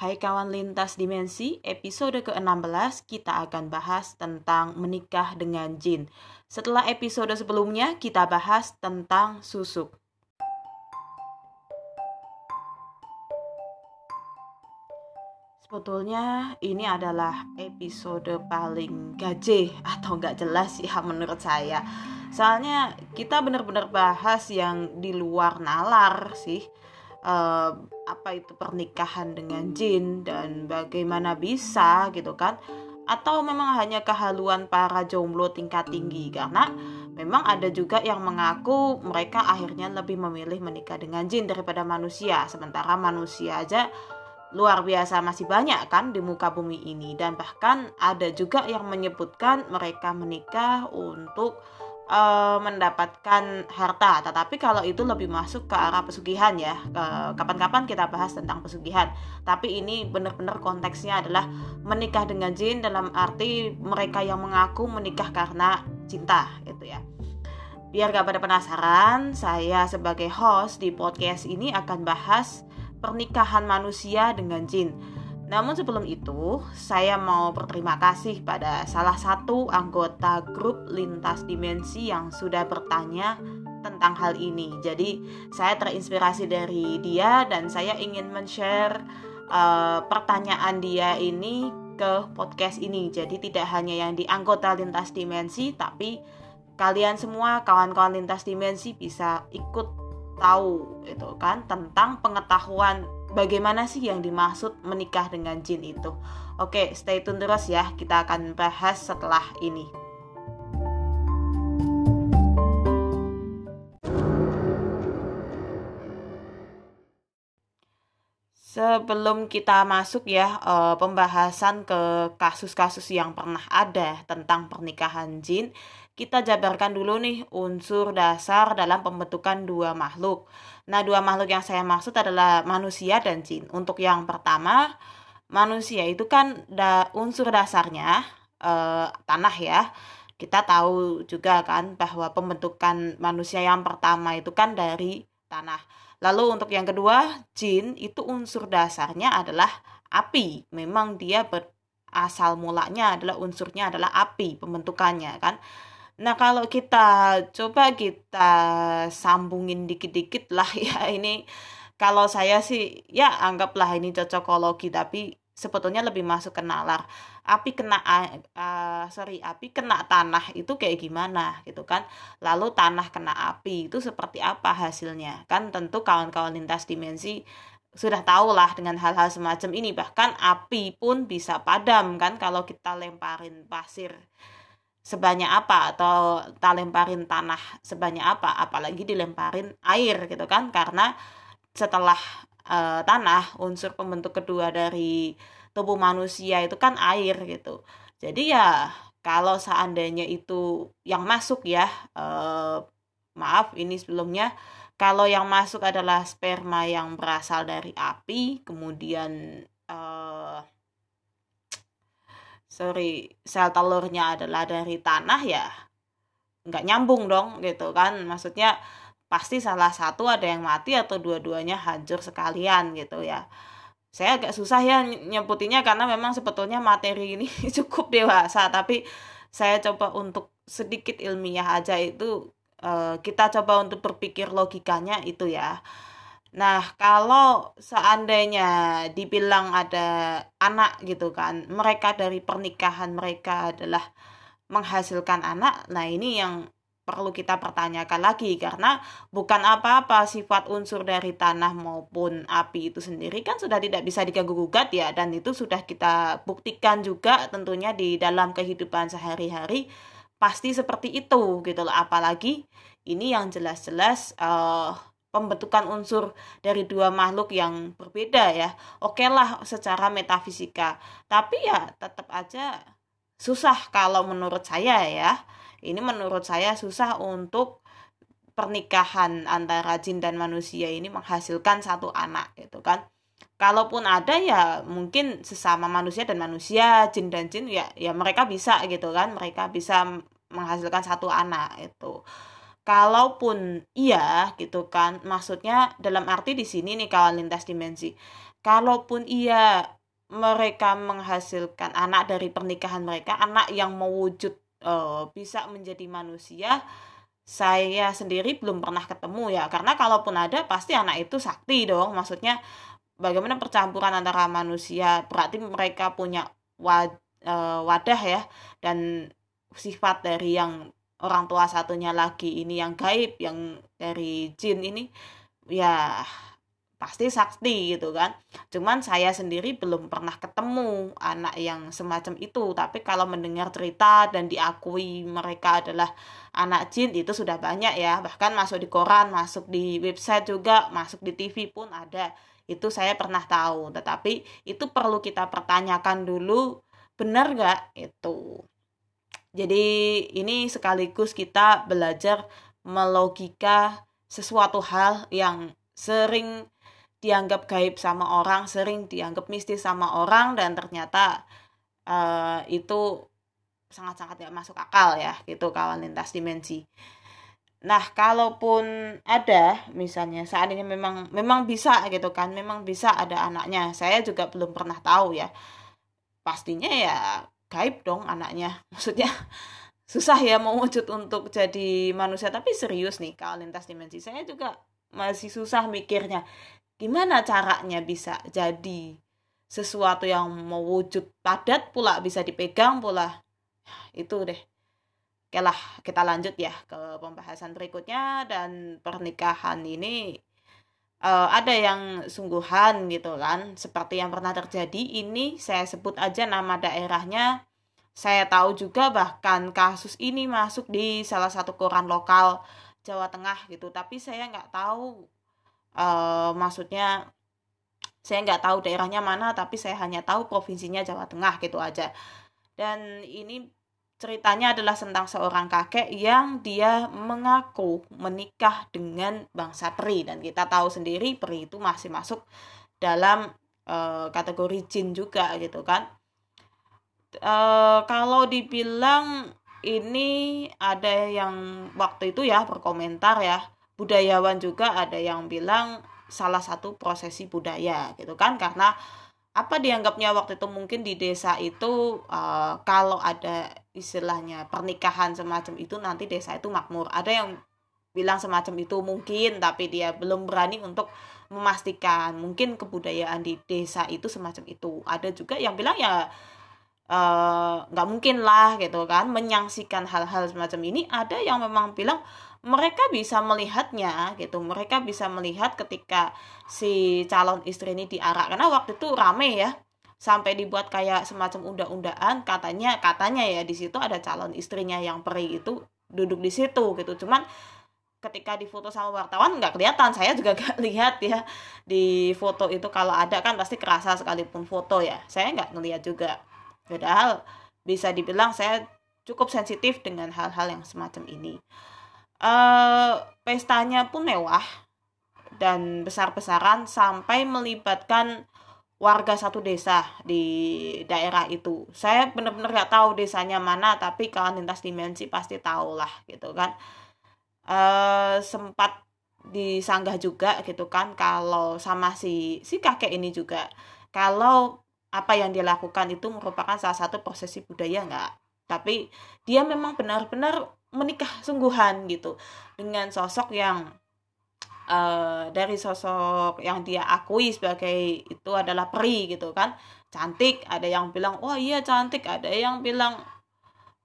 Hai kawan lintas dimensi, episode ke-16 kita akan bahas tentang menikah dengan jin. Setelah episode sebelumnya kita bahas tentang susuk. Sebetulnya ini adalah episode paling gaje atau nggak jelas ya menurut saya. Soalnya kita benar-benar bahas yang di luar nalar sih apa itu pernikahan dengan jin dan bagaimana bisa gitu kan? Atau memang hanya kehaluan para jomblo tingkat tinggi? Karena memang ada juga yang mengaku mereka akhirnya lebih memilih menikah dengan jin daripada manusia. Sementara manusia aja luar biasa masih banyak kan di muka bumi ini. Dan bahkan ada juga yang menyebutkan mereka menikah untuk uh, mendapatkan harta. Tetapi kalau itu lebih masuk ke arah pesugihan ya. Kapan-kapan kita bahas tentang pesugihan. Tapi ini benar-benar konteksnya adalah menikah dengan jin dalam arti mereka yang mengaku menikah karena cinta itu ya. Biar gak pada penasaran, saya sebagai host di podcast ini akan bahas pernikahan manusia dengan jin namun sebelum itu, saya mau berterima kasih pada salah satu anggota grup Lintas Dimensi yang sudah bertanya tentang hal ini. Jadi, saya terinspirasi dari dia dan saya ingin men-share uh, pertanyaan dia ini ke podcast ini. Jadi, tidak hanya yang di anggota Lintas Dimensi, tapi kalian semua kawan-kawan Lintas Dimensi bisa ikut tahu itu kan tentang pengetahuan bagaimana sih yang dimaksud menikah dengan jin itu. Oke, stay tune terus ya. Kita akan bahas setelah ini. Sebelum kita masuk ya uh, pembahasan ke kasus-kasus yang pernah ada tentang pernikahan jin, kita jabarkan dulu nih unsur dasar dalam pembentukan dua makhluk. Nah, dua makhluk yang saya maksud adalah manusia dan jin. Untuk yang pertama, manusia itu kan da unsur dasarnya eh, tanah ya. Kita tahu juga kan bahwa pembentukan manusia yang pertama itu kan dari tanah. Lalu untuk yang kedua, jin itu unsur dasarnya adalah api. Memang dia berasal mulanya adalah unsurnya adalah api pembentukannya kan. Nah, kalau kita coba kita sambungin dikit-dikit lah ya ini kalau saya sih ya anggaplah ini cocokologi tapi sebetulnya lebih masuk ke nalar. Api kena uh, sorry, api kena tanah itu kayak gimana gitu kan. Lalu tanah kena api itu seperti apa hasilnya? Kan tentu kawan-kawan lintas dimensi sudah tahu lah dengan hal-hal semacam ini bahkan api pun bisa padam kan kalau kita lemparin pasir sebanyak apa atau kita lemparin tanah sebanyak apa apalagi dilemparin air gitu kan karena setelah e, tanah unsur pembentuk kedua dari tubuh manusia itu kan air gitu. Jadi ya kalau seandainya itu yang masuk ya e, maaf ini sebelumnya kalau yang masuk adalah sperma yang berasal dari api kemudian e, sorry sel telurnya adalah dari tanah ya nggak nyambung dong gitu kan. Maksudnya pasti salah satu ada yang mati atau dua-duanya hancur sekalian gitu ya saya agak susah ya nyebutinya karena memang sebetulnya materi ini cukup dewasa tapi saya coba untuk sedikit ilmiah aja itu uh, kita coba untuk berpikir logikanya itu ya Nah, kalau seandainya dibilang ada anak gitu kan, mereka dari pernikahan mereka adalah menghasilkan anak. Nah, ini yang perlu kita pertanyakan lagi karena bukan apa-apa sifat unsur dari tanah maupun api itu sendiri kan sudah tidak bisa diganggu gugat ya dan itu sudah kita buktikan juga tentunya di dalam kehidupan sehari-hari pasti seperti itu gitu loh apalagi ini yang jelas-jelas uh, pembentukan unsur dari dua makhluk yang berbeda ya. Oke lah secara metafisika. Tapi ya tetap aja susah kalau menurut saya ya. Ini menurut saya susah untuk pernikahan antara jin dan manusia ini menghasilkan satu anak gitu kan. Kalaupun ada ya mungkin sesama manusia dan manusia, jin dan jin ya ya mereka bisa gitu kan. Mereka bisa menghasilkan satu anak itu kalaupun iya gitu kan maksudnya dalam arti di sini nih kawan lintas dimensi kalaupun ia mereka menghasilkan anak dari pernikahan mereka anak yang mewujud uh, bisa menjadi manusia saya sendiri belum pernah ketemu ya. Karena kalaupun ada pasti anak itu sakti dong. Maksudnya bagaimana percampuran antara manusia? Berarti mereka punya wad, uh, wadah ya. Dan sifat dari yang orang tua satunya lagi ini yang gaib yang dari jin ini ya pasti sakti gitu kan. Cuman saya sendiri belum pernah ketemu anak yang semacam itu. Tapi kalau mendengar cerita dan diakui mereka adalah anak jin itu sudah banyak ya. Bahkan masuk di koran masuk di website juga masuk di TV pun ada. Itu saya pernah tahu. Tetapi itu perlu kita pertanyakan dulu benar gak itu? Jadi ini sekaligus kita belajar melogika sesuatu hal yang sering dianggap gaib sama orang, sering dianggap mistis sama orang dan ternyata uh, itu sangat-sangat tidak masuk akal ya gitu kawan lintas dimensi. Nah, kalaupun ada misalnya saat ini memang memang bisa gitu kan, memang bisa ada anaknya. Saya juga belum pernah tahu ya. Pastinya ya gaib dong anaknya. Maksudnya susah ya mau wujud untuk jadi manusia tapi serius nih kalau lintas dimensi saya juga masih susah mikirnya gimana caranya bisa jadi sesuatu yang mewujud padat pula bisa dipegang pula? Itu deh. Oke lah kita lanjut ya ke pembahasan berikutnya dan pernikahan ini uh, ada yang sungguhan gitu kan. Seperti yang pernah terjadi ini saya sebut aja nama daerahnya. Saya tahu juga bahkan kasus ini masuk di salah satu koran lokal Jawa Tengah gitu. Tapi saya nggak tahu uh, maksudnya saya nggak tahu daerahnya mana tapi saya hanya tahu provinsinya Jawa Tengah gitu aja. Dan ini ceritanya adalah tentang seorang kakek yang dia mengaku menikah dengan bangsa peri. Dan kita tahu sendiri peri itu masih masuk dalam uh, kategori jin juga gitu kan. Uh, kalau dibilang ini ada yang waktu itu ya berkomentar ya budayawan juga ada yang bilang salah satu prosesi budaya gitu kan? Karena apa dianggapnya waktu itu mungkin di desa itu uh, kalau ada istilahnya pernikahan semacam itu nanti desa itu makmur. Ada yang bilang semacam itu mungkin tapi dia belum berani untuk memastikan. Mungkin kebudayaan di desa itu semacam itu. Ada juga yang bilang ya eh, nggak uh, mungkin lah gitu kan? Menyaksikan hal-hal semacam ini. Ada yang memang bilang mereka bisa melihatnya gitu. Mereka bisa melihat ketika si calon istri ini diarak. Karena waktu itu rame ya sampai dibuat kayak semacam undang-undangan katanya katanya ya di situ ada calon istrinya yang peri itu duduk di situ gitu. Cuman ketika difoto sama wartawan nggak kelihatan. Saya juga nggak lihat ya di foto itu. Kalau ada kan pasti kerasa sekalipun foto ya. Saya nggak ngelihat juga. Padahal bisa dibilang saya cukup sensitif dengan hal-hal yang semacam ini uh, pestanya pun mewah dan besar-besaran sampai melibatkan warga satu desa di daerah itu. Saya benar-benar gak tahu desanya mana, tapi kalau lintas dimensi pasti tahu lah gitu kan. Uh, sempat disanggah juga gitu kan kalau sama si si kakek ini juga kalau apa yang dia lakukan itu merupakan salah satu prosesi budaya nggak tapi dia memang benar-benar menikah sungguhan gitu dengan sosok yang uh, dari sosok yang dia akui sebagai itu adalah peri gitu kan. Cantik ada yang bilang oh iya cantik. Ada yang bilang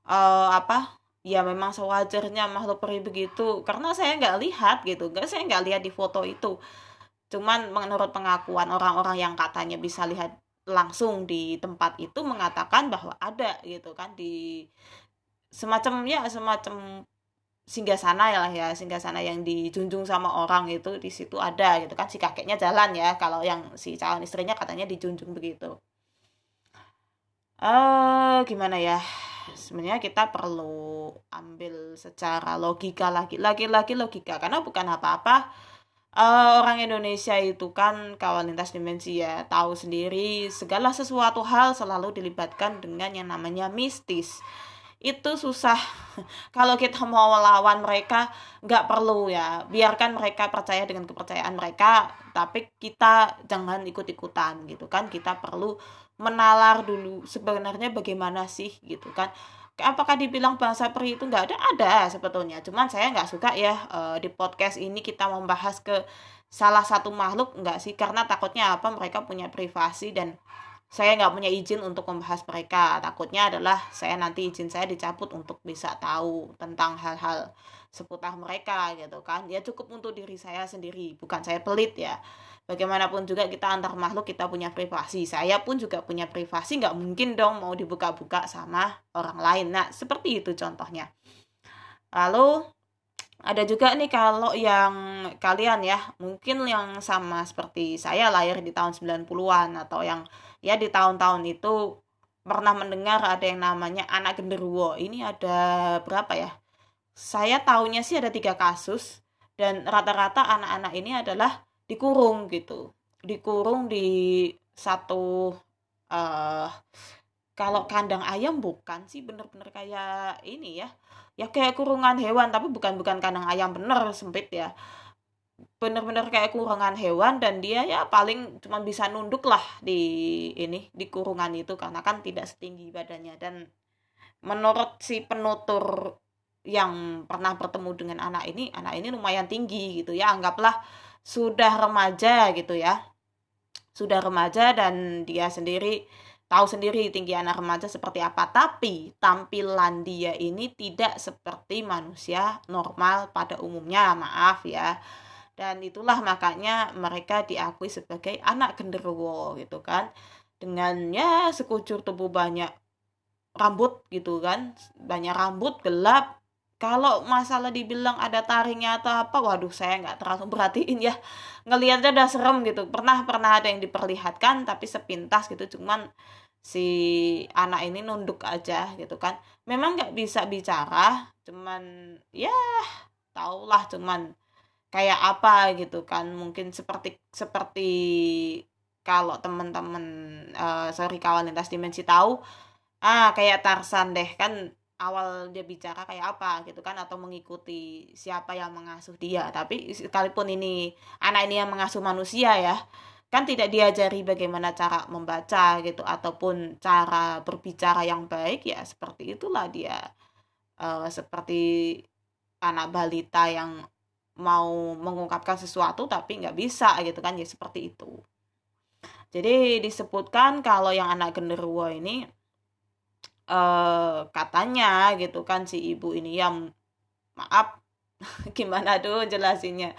uh, apa ya memang sewajarnya makhluk peri begitu. Karena saya nggak lihat gitu nggak saya nggak lihat di foto itu. Cuman menurut pengakuan orang-orang yang katanya bisa lihat langsung di tempat itu mengatakan bahwa ada gitu kan di semacam ya semacam singgah sana ya lah ya singgah sana yang dijunjung sama orang itu di situ ada gitu kan si kakeknya jalan ya kalau yang si calon istrinya katanya dijunjung begitu. Eh uh, gimana ya sebenarnya kita perlu ambil secara logika lagi lagi lagi logika karena bukan apa-apa. Uh, orang Indonesia itu kan kawan lintas dimensi ya tahu sendiri segala sesuatu hal selalu dilibatkan dengan yang namanya mistis itu susah. Kalau kita mau melawan mereka nggak perlu ya. Biarkan mereka percaya dengan kepercayaan mereka tapi kita jangan ikut-ikutan gitu kan. Kita perlu menalar dulu sebenarnya bagaimana sih gitu kan. Apakah dibilang bangsa peri itu nggak ada? Ada sebetulnya. Cuman saya nggak suka ya uh, di podcast ini kita membahas ke salah satu makhluk nggak sih? Karena takutnya apa? Mereka punya privasi dan saya nggak punya izin untuk membahas mereka. Takutnya adalah saya nanti izin saya dicabut untuk bisa tahu tentang hal-hal seputar mereka gitu kan. Ya cukup untuk diri saya sendiri bukan saya pelit ya. Bagaimanapun juga kita antar makhluk kita punya privasi. Saya pun juga punya privasi nggak mungkin dong mau dibuka-buka sama orang lain. Nah seperti itu contohnya. Lalu ada juga nih kalau yang kalian ya. Mungkin yang sama seperti saya lahir di tahun 90-an atau yang ya di tahun-tahun itu pernah mendengar ada yang namanya anak genderuwo. Ini ada berapa ya? Saya tahunya sih ada tiga kasus dan rata-rata anak-anak ini adalah dikurung gitu. Dikurung di satu uh, kalau kandang ayam bukan sih bener-bener kayak ini ya. Ya kayak kurungan hewan tapi bukan bukan kandang ayam bener sempit ya bener-bener kayak kurungan hewan dan dia ya paling cuma bisa nunduk lah di ini di kurungan itu karena kan tidak setinggi badannya. Dan menurut si penutur yang pernah bertemu dengan anak ini anak ini lumayan tinggi gitu ya anggaplah sudah remaja gitu ya. Sudah remaja dan dia sendiri tahu sendiri tinggi anak remaja seperti apa. Tapi tampilan dia ini tidak seperti manusia normal pada umumnya maaf ya dan itulah makanya mereka diakui sebagai anak genderuwo gitu kan. Dengan ya sekucur tubuh banyak rambut gitu kan. Banyak rambut gelap. Kalau masalah dibilang ada taringnya atau apa waduh saya nggak terlalu perhatiin ya. Ngelihatnya udah serem gitu. Pernah pernah ada yang diperlihatkan tapi sepintas gitu. Cuman si anak ini nunduk aja gitu kan. Memang nggak bisa bicara cuman ya taulah cuman kayak apa gitu kan. Mungkin seperti seperti kalau teman-teman uh, sorry kawan lintas dimensi tahu ah kayak Tarsan deh kan awal dia bicara kayak apa gitu kan atau mengikuti siapa yang mengasuh dia. Tapi sekalipun ini anak ini yang mengasuh manusia ya kan tidak diajari bagaimana cara membaca gitu ataupun cara berbicara yang baik ya seperti itulah dia. Uh, seperti anak balita yang mau mengungkapkan sesuatu tapi nggak bisa gitu kan ya seperti itu. Jadi disebutkan kalau yang anak genderuwo ini uh, katanya gitu kan si ibu ini yang maaf gimana tuh jelasinnya?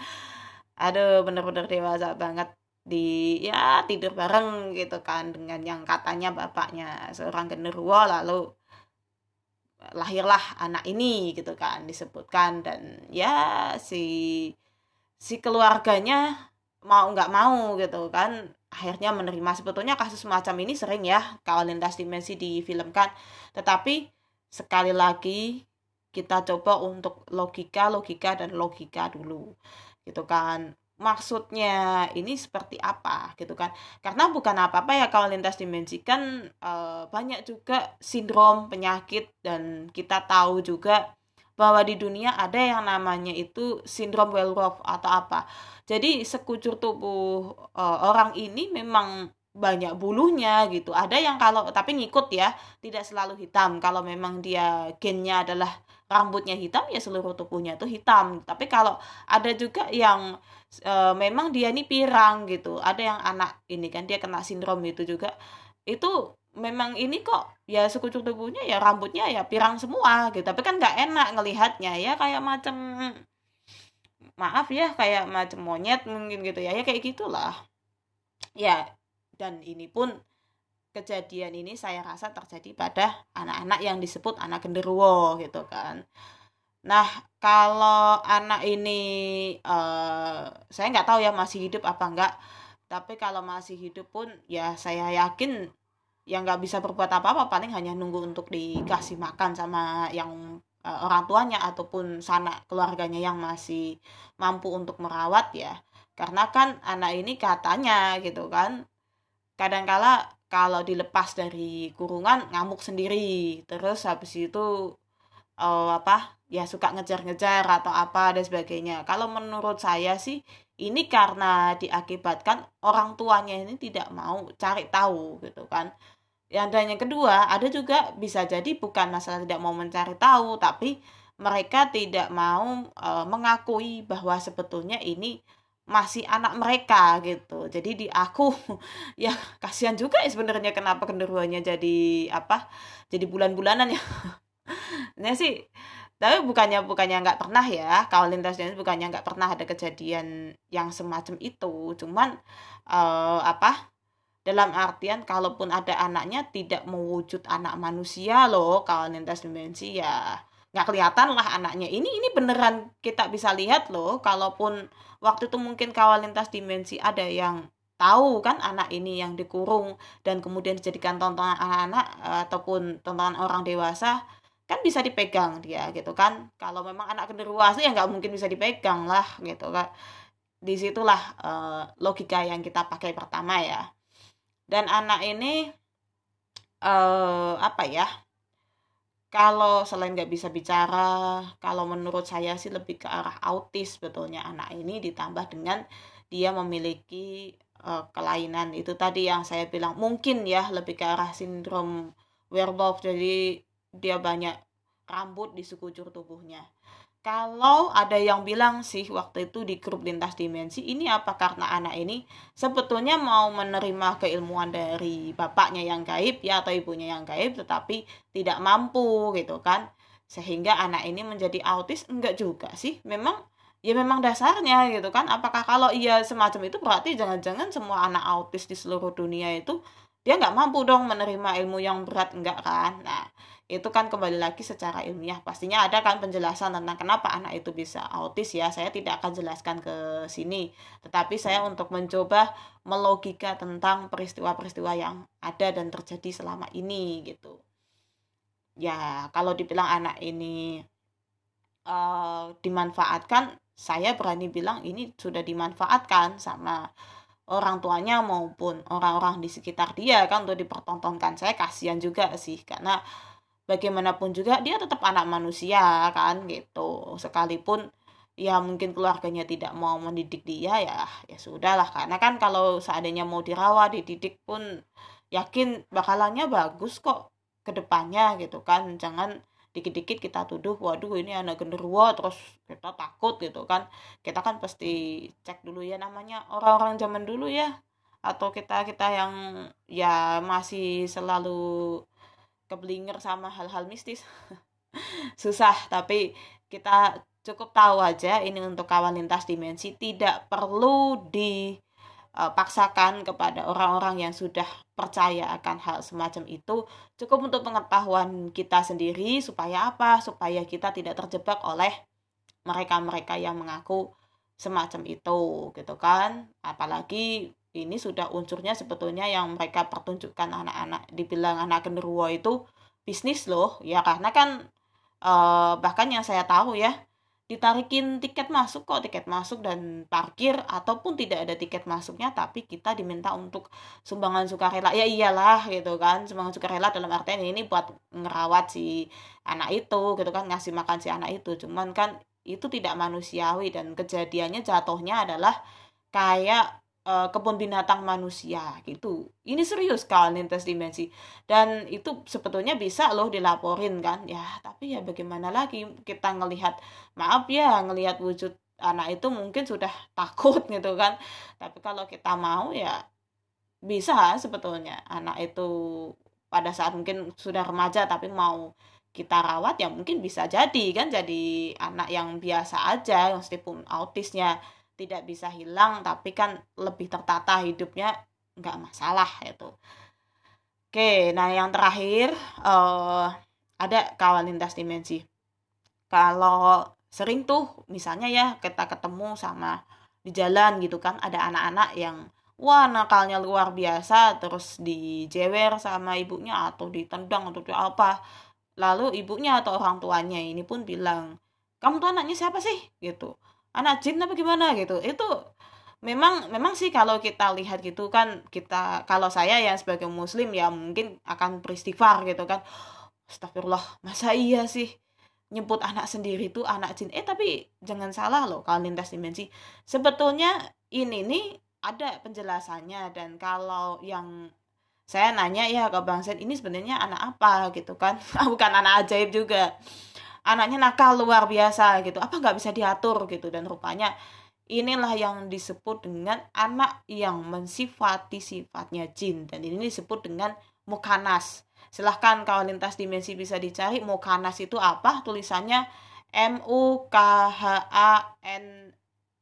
Aduh bener-bener dewasa banget di ya tidur bareng gitu kan dengan yang katanya bapaknya seorang genderuwo lalu lahirlah anak ini gitu kan disebutkan. Dan ya si si keluarganya mau nggak mau gitu kan akhirnya menerima. Sebetulnya kasus semacam ini sering ya kalau lintas dimensi difilmkan. Tetapi sekali lagi kita coba untuk logika logika dan logika dulu gitu kan maksudnya ini seperti apa gitu kan karena bukan apa-apa ya kalau lintas dimensi kan e, banyak juga sindrom penyakit dan kita tahu juga bahwa di dunia ada yang namanya itu sindrom Welroth atau apa jadi sekucur tubuh uh, orang ini memang banyak bulunya gitu. Ada yang kalau tapi ngikut ya, tidak selalu hitam. Kalau memang dia gennya adalah rambutnya hitam ya seluruh tubuhnya itu hitam. Tapi kalau ada juga yang e, memang dia ini pirang gitu. Ada yang anak ini kan dia kena sindrom itu juga. Itu memang ini kok ya sekucur tubuhnya ya rambutnya ya pirang semua gitu. Tapi kan nggak enak ngelihatnya ya kayak macam maaf ya kayak macam monyet mungkin gitu ya ya kayak gitulah ya dan ini pun kejadian ini saya rasa terjadi pada anak-anak yang disebut anak genderuwo gitu kan. Nah kalau anak ini uh, saya nggak tahu ya masih hidup apa enggak tapi kalau masih hidup pun ya saya yakin yang nggak bisa berbuat apa-apa paling hanya nunggu untuk dikasih makan sama yang uh, orang tuanya ataupun sanak keluarganya yang masih mampu untuk merawat ya. Karena kan anak ini katanya gitu kan kadangkala kalau dilepas dari kurungan ngamuk sendiri. Terus habis itu uh, apa ya suka ngejar-ngejar atau apa dan sebagainya. Kalau menurut saya sih ini karena diakibatkan orang tuanya ini tidak mau cari tahu gitu kan. Yang dan yang kedua ada juga bisa jadi bukan masalah tidak mau mencari tahu tapi mereka tidak mau e, mengakui bahwa sebetulnya ini masih anak mereka gitu. Jadi di aku ya kasihan juga ya sebenarnya kenapa genderuannya jadi apa jadi bulan-bulanan ya. Ini sih tapi bukannya bukannya nggak pernah ya. Kalau lintas jenis bukannya nggak pernah ada kejadian yang semacam itu. Cuman uh, apa dalam artian kalaupun ada anaknya tidak mewujud anak manusia loh. Kalau lintas dimensi ya nggak kelihatan lah anaknya. Ini ini beneran kita bisa lihat loh kalaupun waktu itu mungkin kawal lintas dimensi ada yang tahu kan anak ini yang dikurung dan kemudian dijadikan tontonan anak-anak ataupun tontonan orang dewasa kan bisa dipegang dia gitu kan. Kalau memang anak genderuwo ya nggak mungkin bisa dipegang lah gitu kan di situlah uh, logika yang kita pakai pertama ya. Dan anak ini uh, apa ya kalau selain nggak bisa bicara kalau menurut saya sih lebih ke arah autis betulnya anak ini ditambah dengan dia memiliki uh, kelainan itu tadi yang saya bilang mungkin ya lebih ke arah sindrom werewolf jadi dia banyak rambut di sekujur tubuhnya. Kalau ada yang bilang sih waktu itu di grup lintas dimensi ini apa karena anak ini sebetulnya mau menerima keilmuan dari bapaknya yang gaib ya atau ibunya yang gaib tetapi tidak mampu gitu kan. Sehingga anak ini menjadi autis? Enggak juga sih. Memang ya memang dasarnya gitu kan. Apakah kalau ia semacam itu berarti jangan-jangan semua anak autis di seluruh dunia itu dia nggak mampu dong menerima ilmu yang berat enggak kan? Nah itu kan kembali lagi secara ilmiah. Pastinya ada kan penjelasan tentang kenapa anak itu bisa autis ya. Saya tidak akan jelaskan ke sini. Tetapi saya untuk mencoba melogika tentang peristiwa-peristiwa yang ada dan terjadi selama ini gitu. Ya kalau dibilang anak ini uh, dimanfaatkan saya berani bilang ini sudah dimanfaatkan sama orang tuanya maupun orang-orang di sekitar dia kan untuk dipertontonkan. Saya kasihan juga sih karena bagaimanapun juga dia tetap anak manusia kan gitu. Sekalipun ya mungkin keluarganya tidak mau mendidik dia ya ya sudahlah. Karena kan kalau seandainya mau dirawat dididik pun yakin bakalannya bagus kok ke depannya gitu kan. Jangan dikit-dikit kita tuduh waduh ini anak genderuwo terus kita takut gitu kan. Kita kan pasti cek dulu ya namanya orang-orang zaman dulu ya atau kita kita yang ya masih selalu keblinger sama hal-hal mistis. Susah tapi kita cukup tahu aja ini untuk kawan lintas dimensi tidak perlu dipaksakan kepada orang-orang yang sudah percaya akan hal semacam itu cukup untuk pengetahuan kita sendiri supaya apa? Supaya kita tidak terjebak oleh mereka-mereka yang mengaku semacam itu gitu kan? Apalagi ini sudah unsurnya sebetulnya yang mereka pertunjukkan anak-anak dibilang anak genderuwo itu bisnis loh ya karena kan eh, bahkan yang saya tahu ya ditarikin tiket masuk kok tiket masuk dan parkir ataupun tidak ada tiket masuknya tapi kita diminta untuk sumbangan sukarela. Ya iyalah gitu kan sumbangan sukarela dalam artian ini buat ngerawat si anak itu gitu kan ngasih makan si anak itu. Cuman kan itu tidak manusiawi dan kejadiannya jatuhnya adalah kayak uh, kebun binatang manusia gitu. Ini serius kalau lintas dimensi dan itu sebetulnya bisa loh dilaporin kan ya. Tapi ya bagaimana lagi kita ngelihat maaf ya ngelihat wujud anak itu mungkin sudah takut gitu kan. Tapi kalau kita mau ya bisa sebetulnya anak itu pada saat mungkin sudah remaja tapi mau kita rawat ya mungkin bisa jadi kan jadi anak yang biasa aja meskipun autisnya tidak bisa hilang tapi kan lebih tertata hidupnya nggak masalah itu oke nah yang terakhir uh, ada kawan lintas dimensi. Kalau sering tuh misalnya ya kita ketemu sama di jalan gitu kan ada anak-anak yang wah nakalnya luar biasa terus dijewer sama ibunya atau ditendang atau apa. Lalu ibunya atau orang tuanya ini pun bilang kamu tuh anaknya siapa sih? Gitu anak jin apa gimana gitu. Itu memang memang sih kalau kita lihat gitu kan kita kalau saya yang sebagai muslim ya mungkin akan beristighfar gitu kan. Astagfirullah masa iya sih nyebut anak sendiri tuh anak jin? Eh tapi jangan salah loh kalau lintas dimensi. Sebetulnya ini nih ada penjelasannya dan kalau yang saya nanya ya ke Bang Sen ini sebenarnya anak apa? gitu kan. Bukan anak ajaib juga anaknya nakal luar biasa gitu. Apa nggak bisa diatur gitu? Dan rupanya inilah yang disebut dengan anak yang mensifati sifatnya jin. Dan ini disebut dengan mukanas. Silahkan kalau lintas dimensi bisa dicari mukanas itu apa? Tulisannya M U K H A N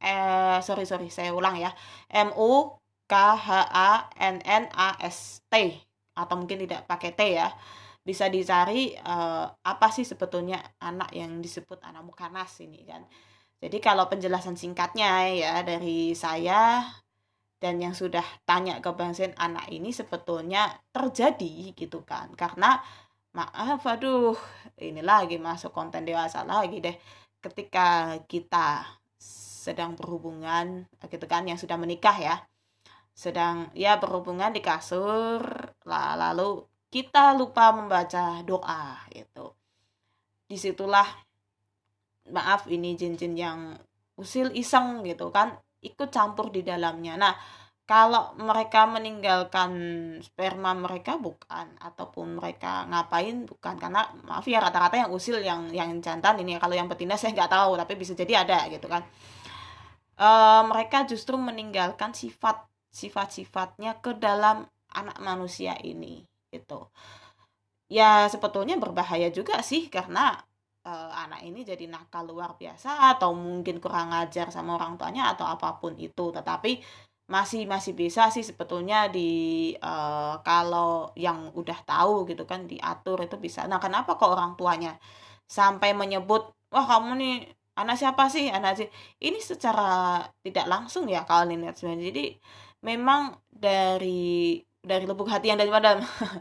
eh sorry sorry saya ulang ya. M U K H A N N A S T atau mungkin tidak pakai T ya bisa dicari uh, apa sih sebetulnya anak yang disebut anak mukanas ini kan. Jadi kalau penjelasan singkatnya ya dari saya dan yang sudah tanya ke Bang Sen anak ini sebetulnya terjadi gitu kan. Karena maaf aduh ini lagi masuk konten dewasa lagi deh. Ketika kita sedang berhubungan gitu kan yang sudah menikah ya sedang ya berhubungan di kasur lalu kita lupa membaca doa gitu. Di situlah maaf ini jin-jin yang usil iseng gitu kan ikut campur di dalamnya. Nah kalau mereka meninggalkan sperma mereka bukan ataupun mereka ngapain bukan karena maaf ya rata-rata yang usil yang yang jantan ini kalau yang betina saya nggak tahu tapi bisa jadi ada gitu kan. Uh, mereka justru meninggalkan sifat sifat-sifatnya ke dalam anak manusia ini gitu. Ya sebetulnya berbahaya juga sih karena uh, anak ini jadi nakal luar biasa atau mungkin kurang ajar sama orang tuanya atau apa pun itu. Tetapi masih masih bisa sih sebetulnya di uh, kalau yang udah tahu gitu kan diatur itu bisa. Nah kenapa kok orang tuanya sampai menyebut wah kamu nih anak siapa sih? Anak sih ini secara tidak langsung ya kalau lihat sebenarnya jadi memang dari dari lubuk hati yang dari mana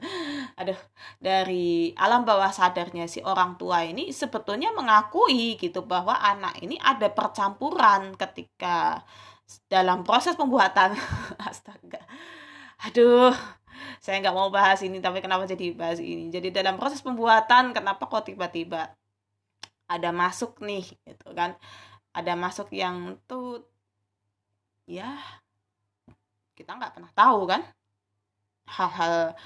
aduh dari alam bawah sadarnya si orang tua ini sebetulnya mengakui gitu bahwa anak ini ada percampuran ketika dalam proses pembuatan. Astaga. Aduh saya nggak mau bahas ini tapi kenapa jadi bahas ini? Jadi dalam proses pembuatan kenapa kok tiba-tiba ada masuk nih gitu kan? Ada masuk yang tuh ya kita nggak pernah tahu kan hal-hal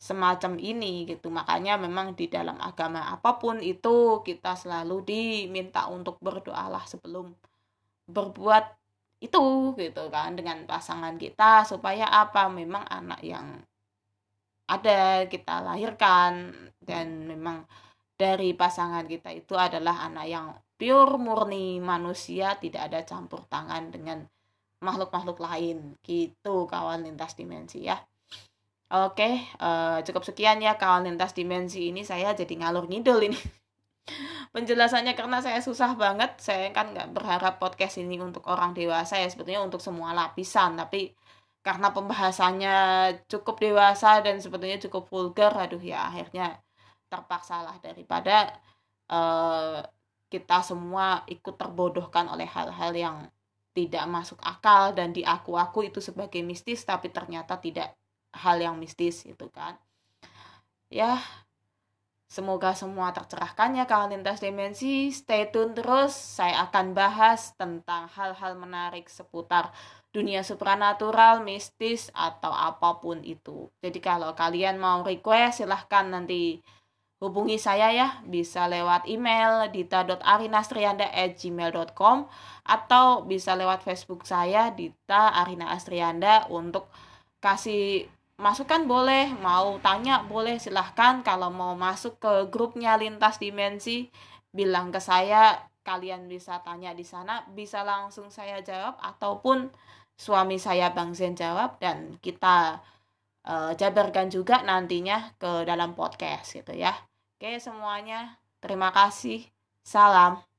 semacam ini gitu. Makanya memang di dalam agama apa pun itu kita selalu diminta untuk berdoalah sebelum berbuat itu gitu kan dengan pasangan kita supaya apa? Memang anak yang ada kita lahirkan dan memang dari pasangan kita itu adalah anak yang pure murni manusia tidak ada campur tangan dengan makhluk-makhluk lain gitu kawan lintas dimensi ya oke uh, cukup sekian ya kawan lintas dimensi ini. Saya jadi ngalur ngidul ini. Penjelasannya karena saya susah banget. Saya kan nggak berharap podcast ini untuk orang dewasa ya. Sebetulnya untuk semua lapisan. Tapi karena pembahasannya cukup dewasa dan sebetulnya cukup vulgar aduh ya akhirnya terpaksa lah daripada uh, kita semua ikut terbodohkan oleh hal-hal yang tidak masuk akal dan diaku-aku itu sebagai mistis tapi ternyata tidak hal yang mistis itu kan. Ya semoga semua tercerahkan ya kalau lintas dimensi. Stay tune terus saya akan bahas tentang hal-hal menarik seputar dunia supranatural mistis atau apa pun itu. Jadi kalau kalian mau request silahkan nanti hubungi saya ya. Bisa lewat email dita.arinastrianda@gmail.com atau bisa lewat Facebook saya Dita Arina Astrianda untuk kasih masukan boleh mau tanya boleh silahkan kalau mau masuk ke grupnya lintas dimensi bilang ke saya kalian bisa tanya di sana bisa langsung saya jawab ataupun suami saya Bang Zen jawab dan kita uh, jabarkan juga nantinya ke dalam podcast gitu ya Oke semuanya, terima kasih. Salam.